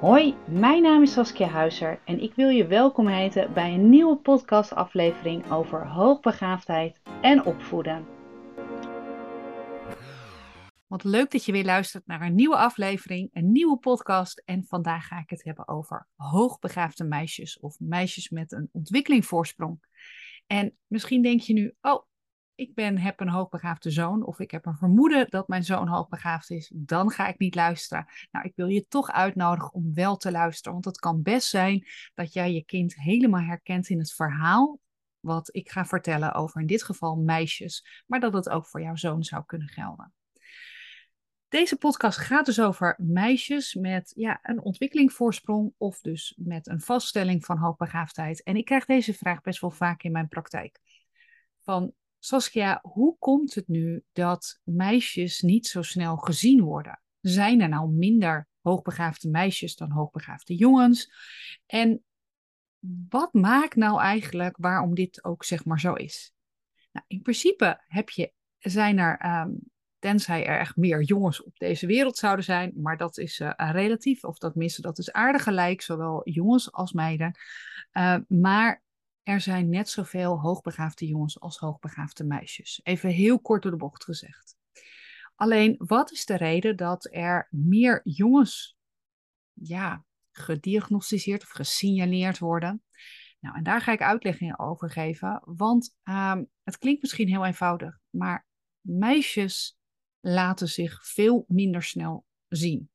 Hoi, mijn naam is Saskia Huizer en ik wil je welkom heten bij een nieuwe podcastaflevering over hoogbegaafdheid en opvoeden. Wat leuk dat je weer luistert naar een nieuwe aflevering, een nieuwe podcast. En vandaag ga ik het hebben over hoogbegaafde meisjes of meisjes met een ontwikkelingvoorsprong. En misschien denk je nu, oh, ik ben, heb een hoogbegaafde zoon of ik heb een vermoeden dat mijn zoon hoogbegaafd is, dan ga ik niet luisteren. Nou, ik wil je toch uitnodigen om wel te luisteren, want het kan best zijn dat jij je kind helemaal herkent in het verhaal wat ik ga vertellen over in dit geval meisjes, maar dat het ook voor jouw zoon zou kunnen gelden. Deze podcast gaat dus over meisjes met ja, een ontwikkelingvoorsprong of dus met een vaststelling van hoogbegaafdheid. En ik krijg deze vraag best wel vaak in mijn praktijk. Van Saskia, hoe komt het nu dat meisjes niet zo snel gezien worden? Zijn er nou minder hoogbegaafde meisjes dan hoogbegaafde jongens? En wat maakt nou eigenlijk waarom dit ook zeg maar zo is? Nou, in principe heb je, zijn er, ehm, tenzij er echt meer jongens op deze wereld zouden zijn, maar dat is uh, relatief, of dat tenminste dat is aardig gelijk, zowel jongens als meiden. Uh, maar er zijn net zoveel hoogbegaafde jongens als hoogbegaafde meisjes. Even heel kort door de bocht gezegd. Alleen, wat is de reden dat er meer jongens ja, gediagnosticeerd of gesignaleerd worden? Nou, en daar ga ik uitleg over geven, want uh, het klinkt misschien heel eenvoudig, maar meisjes laten zich veel minder snel zien.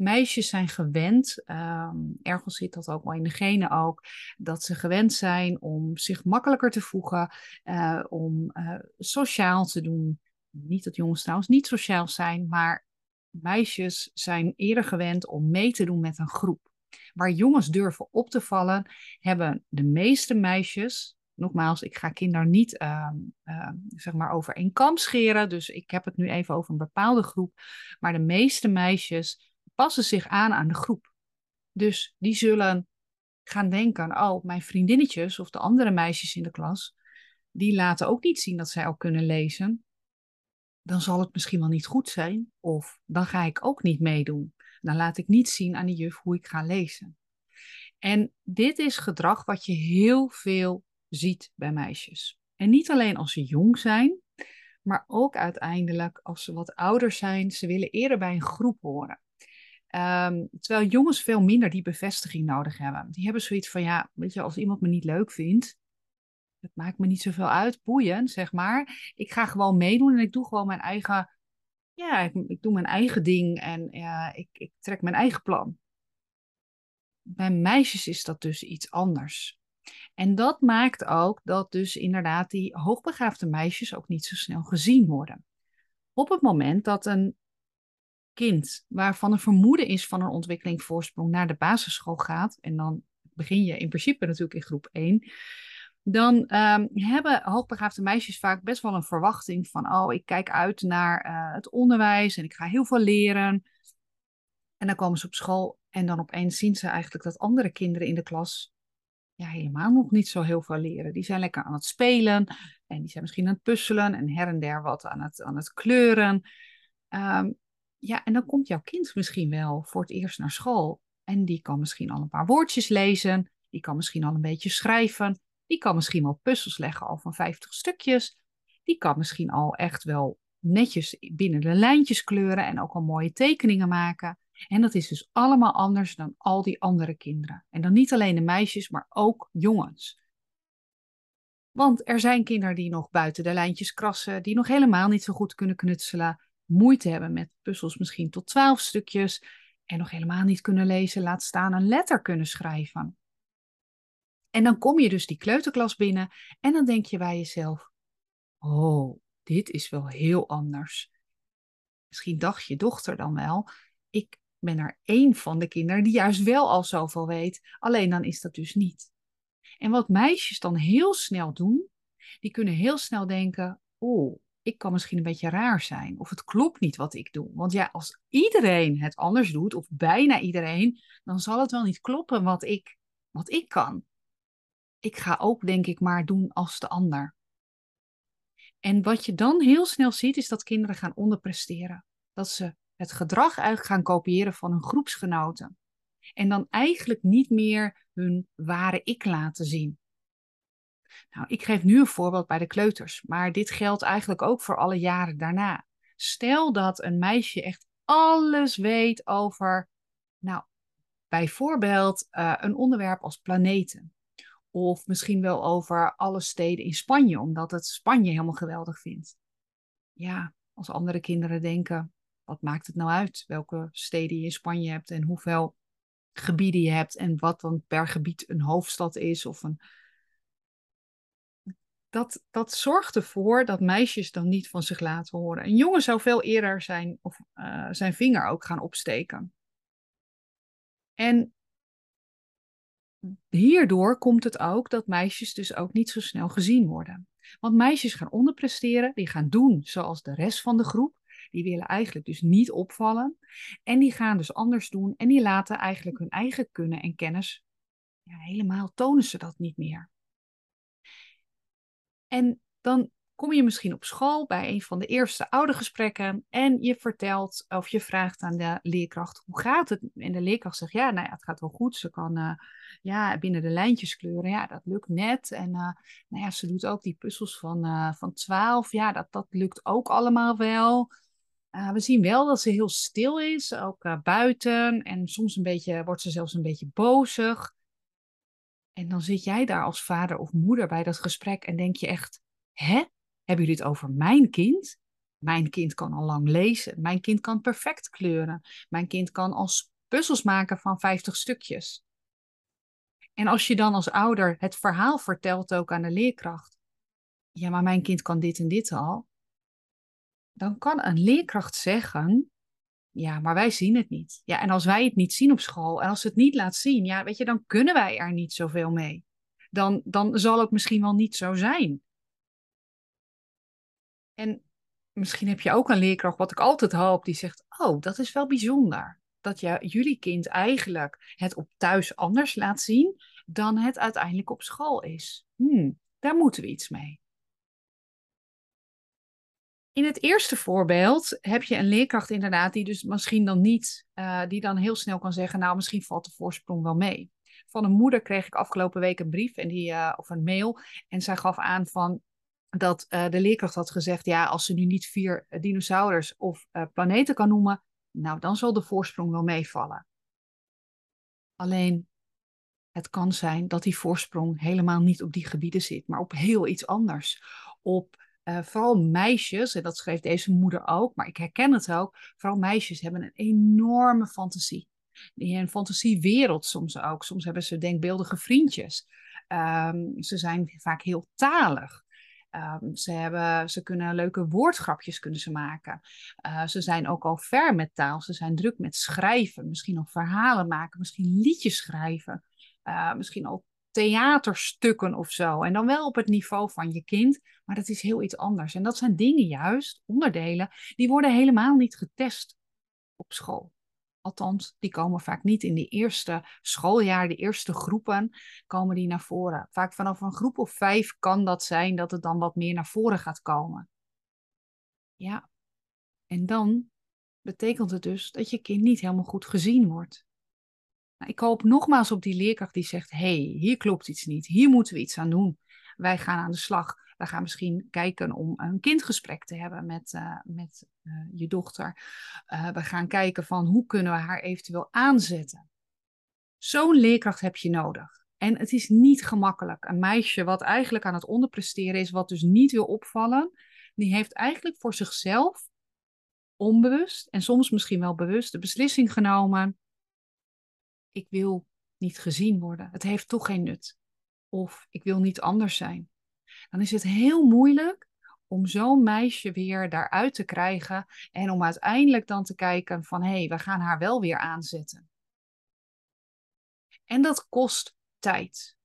Meisjes zijn gewend, um, ergens zit dat ook wel in de genen ook, dat ze gewend zijn om zich makkelijker te voegen, uh, om uh, sociaal te doen. Niet dat jongens trouwens niet sociaal zijn, maar meisjes zijn eerder gewend om mee te doen met een groep. Waar jongens durven op te vallen, hebben de meeste meisjes, nogmaals, ik ga kinderen niet uh, uh, zeg maar over één kam scheren. Dus ik heb het nu even over een bepaalde groep. Maar de meeste meisjes passen zich aan aan de groep. Dus die zullen gaan denken, oh, mijn vriendinnetjes of de andere meisjes in de klas, die laten ook niet zien dat zij al kunnen lezen. Dan zal het misschien wel niet goed zijn. Of dan ga ik ook niet meedoen. Dan laat ik niet zien aan de juf hoe ik ga lezen. En dit is gedrag wat je heel veel ziet bij meisjes. En niet alleen als ze jong zijn, maar ook uiteindelijk als ze wat ouder zijn. Ze willen eerder bij een groep horen. Um, terwijl jongens veel minder die bevestiging nodig hebben. Die hebben zoiets van, ja, weet je, als iemand me niet leuk vindt, het maakt me niet zoveel uit, boeien, zeg maar. Ik ga gewoon meedoen en ik doe gewoon mijn eigen, ja, ik, ik doe mijn eigen ding en ik, ik trek mijn eigen plan. Bij meisjes is dat dus iets anders. En dat maakt ook dat dus inderdaad die hoogbegaafde meisjes ook niet zo snel gezien worden. Op het moment dat een kind waarvan een vermoeden is van een ontwikkelingsvoorsprong naar de basisschool gaat, en dan begin je in principe natuurlijk in groep 1, dan um, hebben hoogbegaafde meisjes vaak best wel een verwachting van, oh, ik kijk uit naar uh, het onderwijs en ik ga heel veel leren. En dan komen ze op school en dan opeens zien ze eigenlijk dat andere kinderen in de klas ja, helemaal nog niet zo heel veel leren. Die zijn lekker aan het spelen en die zijn misschien aan het puzzelen en her en der wat aan het, aan het kleuren. Um, ja, en dan komt jouw kind misschien wel voor het eerst naar school. En die kan misschien al een paar woordjes lezen. Die kan misschien al een beetje schrijven. Die kan misschien wel puzzels leggen al van 50 stukjes. Die kan misschien al echt wel netjes binnen de lijntjes kleuren en ook al mooie tekeningen maken. En dat is dus allemaal anders dan al die andere kinderen. En dan niet alleen de meisjes, maar ook jongens. Want er zijn kinderen die nog buiten de lijntjes krassen, die nog helemaal niet zo goed kunnen knutselen, moeite hebben met puzzels, misschien tot twaalf stukjes, en nog helemaal niet kunnen lezen, laat staan een letter kunnen schrijven. En dan kom je dus die kleuterklas binnen en dan denk je bij jezelf: Oh, dit is wel heel anders. Misschien dacht je dochter dan wel: Ik ben er één van de kinderen die juist wel al zoveel weet, alleen dan is dat dus niet. En wat meisjes dan heel snel doen, die kunnen heel snel denken: Oh, ik kan misschien een beetje raar zijn. Of het klopt niet wat ik doe. Want ja, als iedereen het anders doet, of bijna iedereen, dan zal het wel niet kloppen wat ik, wat ik kan. Ik ga ook, denk ik, maar doen als de ander. En wat je dan heel snel ziet, is dat kinderen gaan onderpresteren. Dat ze het gedrag uit gaan kopiëren van hun groepsgenoten. En dan eigenlijk niet meer hun ware ik laten zien. Nou, ik geef nu een voorbeeld bij de kleuters, maar dit geldt eigenlijk ook voor alle jaren daarna. Stel dat een meisje echt alles weet over, nou, bijvoorbeeld uh, een onderwerp als planeten. Of misschien wel over alle steden in Spanje, omdat het Spanje helemaal geweldig vindt. Ja, als andere kinderen denken, wat maakt het nou uit welke steden je in Spanje hebt en hoeveel gebieden je hebt en wat dan per gebied een hoofdstad is of een. Dat, dat zorgt ervoor dat meisjes dan niet van zich laten horen. Een jongen zou veel eerder zijn, of, uh, zijn vinger ook gaan opsteken. En hierdoor komt het ook dat meisjes dus ook niet zo snel gezien worden. Want meisjes gaan onderpresteren, die gaan doen zoals de rest van de groep. Die willen eigenlijk dus niet opvallen. En die gaan dus anders doen en die laten eigenlijk hun eigen kunnen en kennis ja, helemaal tonen ze dat niet meer. En dan kom je misschien op school bij een van de eerste oude gesprekken en je vertelt of je vraagt aan de leerkracht hoe gaat het? En de leerkracht zegt ja, nou ja, het gaat wel goed. Ze kan uh, ja, binnen de lijntjes kleuren, ja, dat lukt net. En uh, nou ja, ze doet ook die puzzels van, uh, van 12, ja, dat, dat lukt ook allemaal wel. we zien wel dat ze heel stil is, ook buiten. En soms een beetje, wordt ze zelfs een beetje bozig. En dan zit jij daar als vader of moeder bij dat gesprek en denk je echt, hè? Hebben jullie het over mijn kind? Mijn kind kan al lang lezen. Mijn kind kan perfect kleuren. Mijn kind kan als puzzels maken van 50 stukjes. En als je dan als ouder het verhaal vertelt ook aan de leerkracht. Ja, maar mijn kind kan dit en dit al. Dan kan een leerkracht zeggen. Ja, maar wij zien het niet. Ja, en als wij het niet zien op school en als het niet laat zien, ja, weet je, dan kunnen wij er niet zoveel mee. Dan, dan zal het misschien wel niet zo zijn. En misschien heb je ook een leerkracht, wat ik altijd hoop, die zegt: Oh, dat is wel bijzonder. Dat je, jullie kind eigenlijk het op thuis anders laat zien dan het uiteindelijk op school is. Hmm, daar moeten we iets mee. In het eerste voorbeeld heb je een leerkracht inderdaad die dus misschien dan niet, uh, die dan heel snel kan zeggen, nou misschien valt de voorsprong wel mee. Van een moeder kreeg ik afgelopen week een brief en die, uh, of een mail en zij gaf aan van, dat uh, de leerkracht had gezegd, ja, als ze nu niet vier dinosaurus of planeten kan noemen, nou, dan zal de voorsprong wel meevallen. Alleen, het kan zijn dat die voorsprong helemaal niet op die gebieden zit, maar op heel iets anders. Op vooral meisjes, en dat schreef deze moeder ook, maar ik herken het ook, vooral meisjes hebben een enorme fantasie. Die een fantasiewereld soms ook. Soms hebben ze denkbeeldige vriendjes. Um, ze zijn vaak heel talig. Um, ze, hebben, ze kunnen leuke woordgrapjes kunnen ze maken. Uh, ze zijn ook al ver met taal. Ze zijn druk met schrijven. Misschien nog verhalen maken. Misschien liedjes schrijven. Uh, misschien al theaterstukken of zo. En dan wel op het niveau van je kind. Maar dat is heel iets anders. En dat zijn dingen juist, onderdelen, die worden helemaal niet getest op school. Althans, die komen vaak niet in de eerste schooljaar, de eerste groepen, komen die naar voren. Vaak vanaf een groep of vijf kan dat zijn dat het dan wat meer naar voren gaat komen. Ja, en dan betekent het dus dat je kind niet helemaal goed gezien wordt. Nou, ik hoop nogmaals op die leerkracht die zegt: hey, hier klopt iets niet, hier moeten we iets aan doen. Wij gaan aan de slag. We gaan misschien kijken om een kindgesprek te hebben met, uh, met uh, je dochter. Uh, we gaan kijken van hoe kunnen we haar eventueel aanzetten. Zo'n leerkracht heb je nodig. En het is niet gemakkelijk. Een meisje wat eigenlijk aan het onderpresteren is, wat dus niet wil opvallen, die heeft eigenlijk voor zichzelf onbewust en soms misschien wel bewust de beslissing genomen: ik wil niet gezien worden. Het heeft toch geen nut. Of ik wil niet anders zijn dan is het heel moeilijk om zo'n meisje weer daaruit te krijgen en om uiteindelijk dan te kijken van hé, hey, we gaan haar wel weer aanzetten. En dat kost tijd.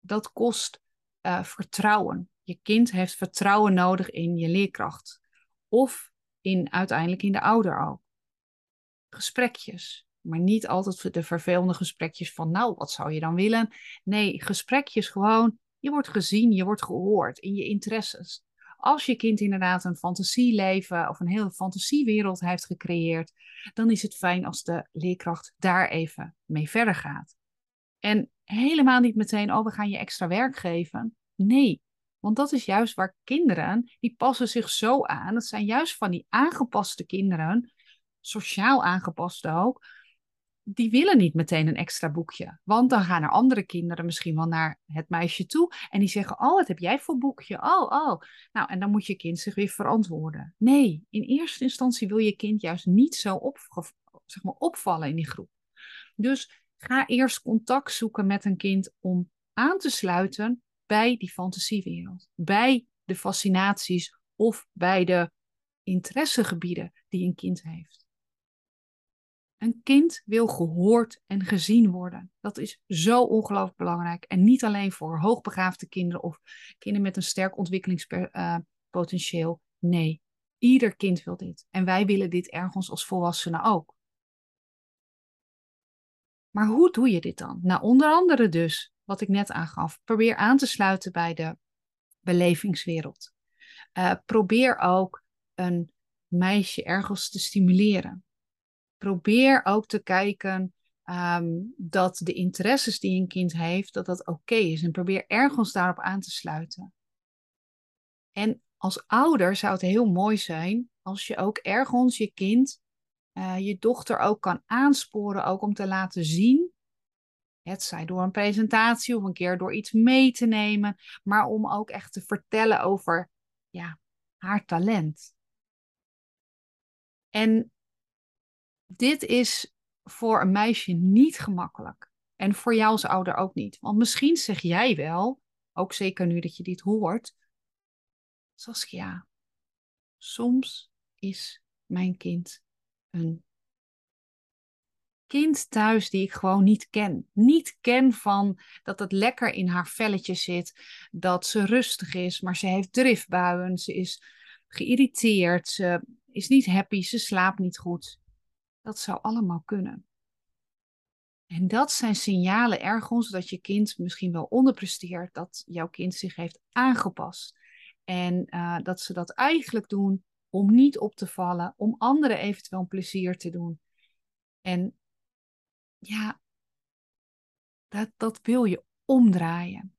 Dat kost uh, vertrouwen. Je kind heeft vertrouwen nodig in je leerkracht. Of in, uiteindelijk in de ouder ook. Gesprekjes. Maar niet altijd de vervelende gesprekjes van nou, wat zou je dan willen? Nee, gesprekjes gewoon je wordt gezien, je wordt gehoord in je interesses. als je kind inderdaad een fantasieleven of een hele fantasiewereld heeft gecreëerd, dan is het fijn als de leerkracht daar even mee verder gaat. En helemaal niet meteen, oh, we gaan je extra werk geven. Nee, want dat is juist waar kinderen, die passen zich zo aan. Dat zijn juist van die aangepaste kinderen, sociaal aangepaste ook, die willen niet meteen een extra boekje. Want dan gaan er andere kinderen misschien wel naar het meisje toe. En die zeggen, oh, wat heb jij voor boekje? Oh, oh. Nou, en dan moet je kind zich weer verantwoorden. Nee, in eerste instantie wil je kind juist niet zo op, zeg maar, opvallen in die groep. Dus ga eerst contact zoeken met een kind om aan te sluiten bij die fantasiewereld. Bij de fascinaties of bij de interessegebieden die een kind heeft. Een kind wil gehoord en gezien worden. Dat is zo ongelooflijk belangrijk. En niet alleen voor hoogbegaafde kinderen of kinderen met een sterk ontwikkelingspotentieel. Nee, ieder kind wil dit. En wij willen dit ergens als volwassenen ook. Maar hoe doe je dit dan? Nou, onder andere dus, wat ik net aangaf. Probeer aan te sluiten bij de belevingswereld. Uh, probeer ook een meisje ergens te stimuleren probeer ook te kijken ehm, dat de interesses die een kind heeft, dat dat oké is. En probeer ergens daarop aan te sluiten. En als ouder zou het heel mooi zijn als je ook ergens je kind, uh, je dochter ook kan aansporen, ook om te laten zien. Het zij door een presentatie of een keer door iets mee te nemen, maar om ook echt te vertellen over ja, haar talent. En dit is voor een meisje niet gemakkelijk. En voor jou als ouder ook niet. Want misschien zeg jij wel, ook zeker nu dat je dit hoort, Saskia, soms is mijn kind een kind thuis die ik gewoon niet ken. Niet ken van dat het lekker in haar velletje zit, dat ze rustig is, maar ze heeft driftbuien, ze is geïrriteerd, ze is niet happy, ze slaapt niet goed. Dat zou allemaal kunnen. En dat zijn signalen ergens dat je kind misschien wel onderpresteert, dat jouw kind zich heeft aangepast. En uh, dat ze dat eigenlijk doen om niet op te vallen, om anderen eventueel plezier te doen. En ja, dat, dat wil je omdraaien.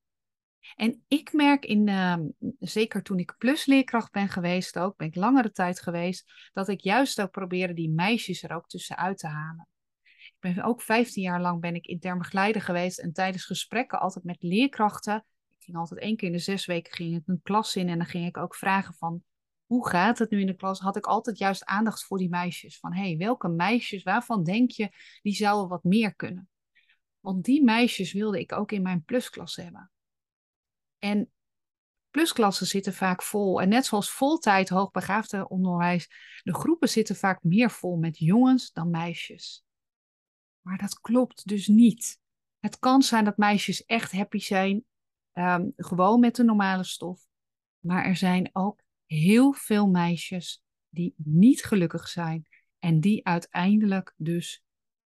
En ik merk in, uh, zeker toen ik plusleerkracht ben geweest ook, ben ik langere tijd geweest, dat ik juist ook probeerde die meisjes er ook tussenuit te halen. Ik ben ook 15 jaar lang ben ik intern begeleider geweest en tijdens gesprekken altijd met leerkrachten, ik ging altijd één keer in de zes weken ging ik een klas in en dan ging ik ook vragen van, hoe gaat het nu in de klas? Had ik altijd juist aandacht voor die meisjes. Van, hé, hey, welke meisjes, waarvan denk je, die zouden wat meer kunnen? Want die meisjes wilde ik ook in mijn plusklas hebben. En plusklassen zitten vaak vol. En net zoals voltijd hoogbegaafde onderwijs, de groepen zitten vaak meer vol met jongens dan meisjes. Maar dat klopt dus niet. Het kan zijn dat meisjes echt happy zijn, um, gewoon met de normale stof. Maar er zijn ook heel veel meisjes die niet gelukkig zijn en die uiteindelijk dus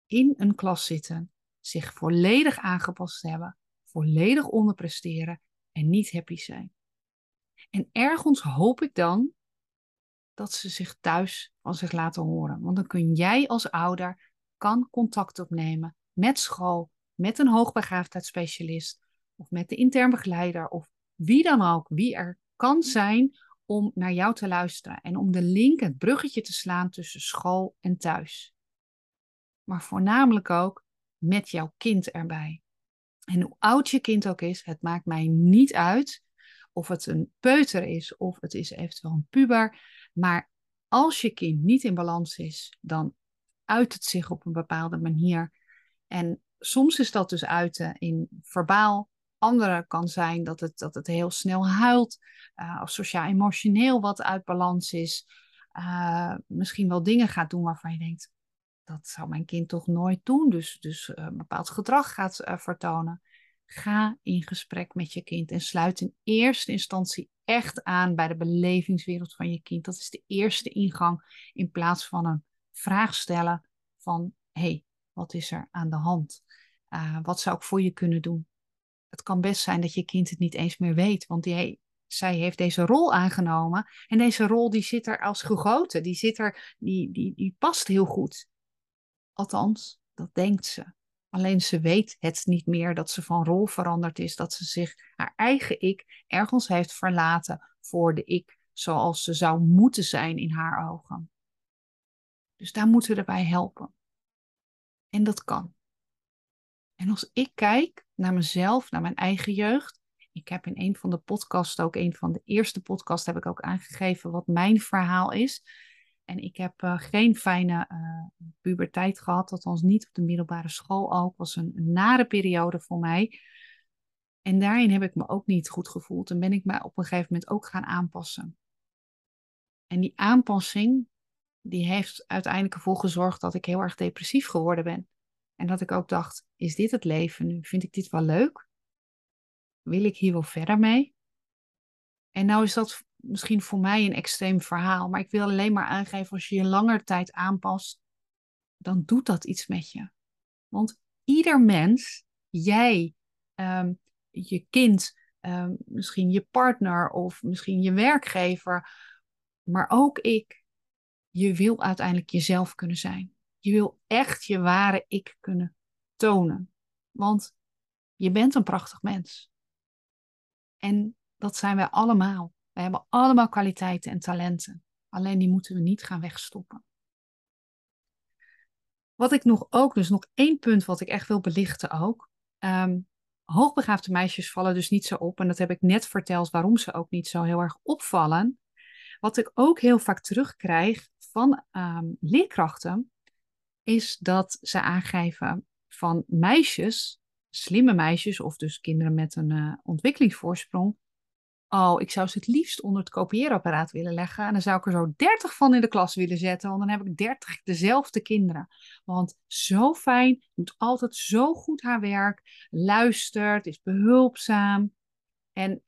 in een klas zitten, zich volledig aangepast hebben, volledig onderpresteren en niet happy zijn. En ergens hoop ik dan dat ze zich thuis van zich laten horen. Want dan kun jij als ouder kan contact opnemen met school, met een hoogbegaafdheidsspecialist of met de intern begeleider of wie dan ook, wie er kan zijn om naar jou te luisteren en om de link, het bruggetje te slaan tussen school en thuis. Maar voornamelijk ook met jouw kind erbij. En hoe oud je kind ook is, het maakt mij niet uit of het een peuter is of het is eventueel een puber. Maar als je kind niet in balans is, dan uit het zich op een bepaalde manier. En soms is dat dus uiten in verbaal. Andere kan zijn dat het, dat het heel snel huilt uh, of sociaal-emotioneel wat uit balans is. Uh, misschien wel dingen gaat doen waarvan je denkt, dat zou mijn kind toch nooit doen. Dus, dus uh, een bepaald gedrag gaat uh, vertonen. Ga in gesprek met je kind en sluit in eerste instantie echt aan bij de belevingswereld van je kind. Dat is de eerste ingang in plaats van een vraag stellen van hé, hey, wat is er aan de hand? Uh, wat zou ik voor je kunnen doen? Het kan best zijn dat je kind het niet eens meer weet, want die, zij heeft deze rol aangenomen. En deze rol die zit er als gegoten. Die, zit er, die, die, die past heel goed. Althans, dat denkt ze. Alleen ze weet het niet meer dat ze van rol veranderd is. Dat ze zich haar eigen ik ergens heeft verlaten voor de ik zoals ze zou moeten zijn in haar ogen. Dus daar moeten we erbij helpen. En dat kan. En als ik kijk naar mezelf, naar mijn eigen jeugd. Ik heb in een van de podcasts, ook een van de eerste podcasts, heb ik ook aangegeven wat mijn verhaal is. En ik heb uh, geen fijne uh, puberteit gehad, althans niet op de middelbare school ook. Was een, een, nare periode voor mij. En daarin heb ik me ook niet goed gevoeld en ben ik me op een gegeven moment ook gaan aanpassen. En die aanpassing, die heeft uiteindelijk ervoor gezorgd dat ik heel erg depressief geworden ben. En dat ik ook dacht, is dit het leven nu? Vind ik dit wel leuk? Wil ik hier wel verder mee? En nou is dat misschien voor mij een extreem verhaal, maar ik wil alleen maar aangeven, als je je langer tijd aanpast, dan doet dat iets met je. Want ieder mens, jij, ehm, je kind, ehm, misschien je partner of misschien je werkgever, maar ook ik, je wil uiteindelijk jezelf kunnen zijn. Je wil echt je ware ik kunnen tonen. Want je bent een prachtig mens. En dat zijn wij allemaal. We hebben allemaal kwaliteiten en talenten. Alleen die moeten we niet gaan wegstoppen. Wat ik nog ook, dus nog één punt wat ik echt wil belichten ook. Um, hoogbegaafde meisjes vallen dus niet zo op. En dat heb ik net verteld waarom ze ook niet zo heel erg opvallen. Wat ik ook heel vaak terugkrijg van um, leerkrachten, is dat ze aangeven van meisjes, slimme meisjes of dus kinderen met een uh, ontwikkelingsvoorsprong. Oh, ik zou ze het liefst onder het kopieerapparaat willen leggen. En dan zou ik er zo 30 van in de klas willen zetten, want dan heb ik 30 dezelfde kinderen. Want zo fijn, doet altijd zo goed haar werk, luistert, is behulpzaam. En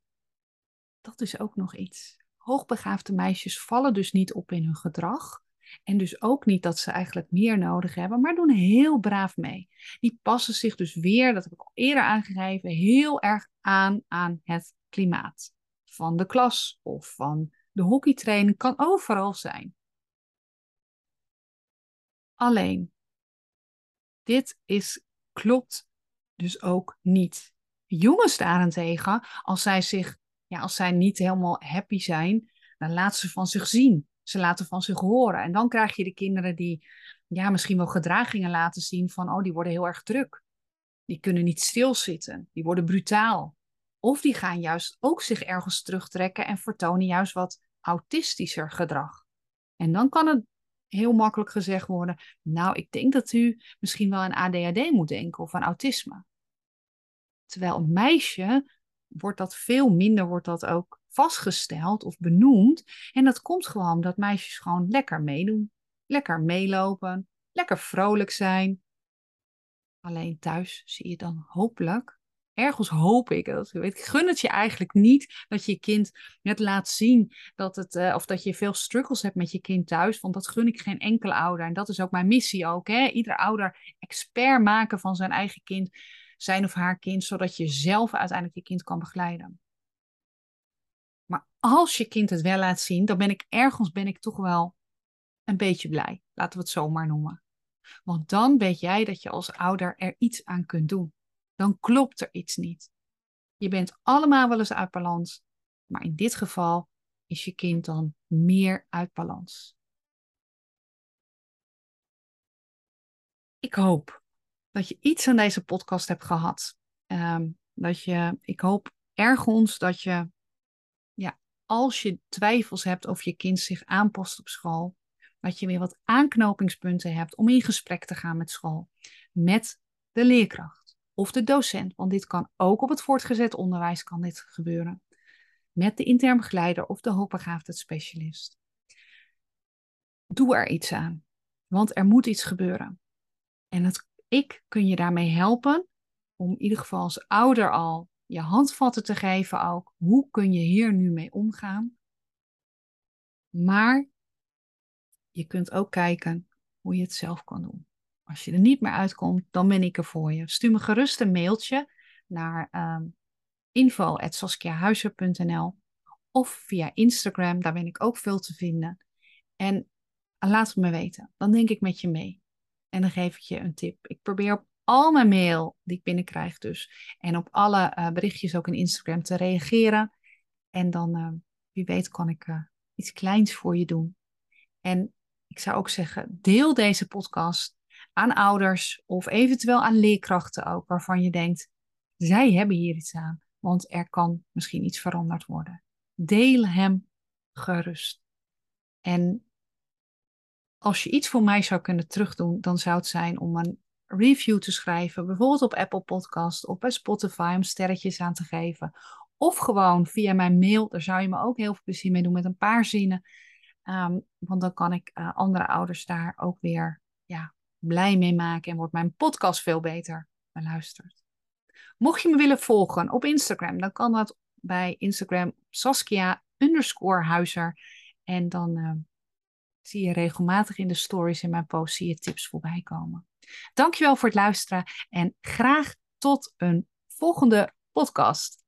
dat is ook nog iets. Hoogbegaafde meisjes vallen dus niet op in hun gedrag. En dus ook niet dat ze eigenlijk meer nodig hebben, maar doen heel braaf mee. Die passen zich dus weer, dat heb ik al eerder aangegeven, heel erg aan aan het klimaat. Van de klas of van de hockeytraining, kan overal zijn. Alleen, dit is, klopt dus ook niet. Jongens daarentegen, als zij, zich, ja, als zij niet helemaal happy zijn, dan laten ze van zich zien. Ze laten van zich horen. En dan krijg je de kinderen die ja, misschien wel gedragingen laten zien van, oh, die worden heel erg druk. Die kunnen niet stilzitten. Die worden brutaal. Of die gaan juist ook zich ergens terugtrekken en vertonen juist wat autistischer gedrag. En dan kan het heel makkelijk gezegd worden, nou, ik denk dat u misschien wel aan ADHD moet denken of aan autisme. Terwijl een meisje wordt dat veel minder, wordt dat ook vastgesteld of benoemd. En dat komt gewoon omdat meisjes gewoon lekker meedoen. Lekker meelopen, lekker vrolijk zijn. Alleen thuis zie je dan hopelijk, ergens hoop ik, dat, weet, ik gun het je eigenlijk niet dat je kind net laat zien dat het, uh, of dat je veel struggles hebt met je kind thuis, want dat gun ik geen enkele ouder. En dat is ook mijn missie ook. Hè? Ieder ouder expert maken van zijn eigen kind, zijn of haar kind, zodat je zelf uiteindelijk je kind kan begeleiden. Maar als je kind het wel laat zien, dan ben ik ergens ben ik toch wel een beetje blij. Laten we het zo maar noemen. Want dan weet jij dat je als ouder er iets aan kunt doen. Dan klopt er iets niet. Je bent allemaal wel eens uit balans, maar in dit geval is je kind dan meer uit balans. Ik hoop dat je iets aan deze podcast hebt gehad. Um, dat je, ik hoop ergens dat je als je twijfels hebt of je kind zich aanpast op school, dat je weer wat aanknopingspunten hebt om in gesprek te gaan met school, met de leerkracht of de docent, want dit kan ook op het voortgezet onderwijs kan dit gebeuren, met de intern begeleider of de hoogbegaafde specialist. Doe er iets aan, want er moet iets gebeuren. En het, ik kun je daarmee helpen om in ieder geval als ouder al je handvatten te geven ook. Hoe kun je hier nu mee omgaan? Maar je kunt ook kijken hoe je het zelf kan doen. Als je er niet meer uitkomt, dan ben ik er voor je. Stuur me gerust een mailtje naar um, info.saskiahuizer.nl of via Instagram. Daar ben ik ook veel te vinden. En laat het me weten. Dan denk ik met je mee. En dan geef ik je een tip. Ik probeer op al mijn mail die ik binnenkrijg dus. En op alle eh, berichtjes ook in Instagram te reageren. En dan, uh, wie weet, kan ik iets kleins voor je doen. En ik zou ook zeggen, deel deze podcast aan ouders of eventueel aan leerkrachten ook, waarvan je denkt, zij hebben hier iets aan, want er kan misschien iets veranderd worden. Deel hem gerust. En als je iets voor mij zou kunnen terugdoen, dan zou het zijn om een review te schrijven, bijvoorbeeld op Apple Podcast of bij Spotify, om sterretjes aan te geven. Of gewoon via mijn mail, daar zou je me ook heel veel plezier mee doen met een paar zinnen. Um, want dan kan ik uh, andere ouders daar ook weer ja, blij mee maken en wordt mijn podcast veel beter beluisterd. Mocht je me willen volgen op Instagram, dan kan dat bij Instagram Saskia Huizer. En dan uh, zie je regelmatig in de stories in mijn post zie je tips voorbij komen. Dankjewel voor het luisteren en graag tot een volgende podcast.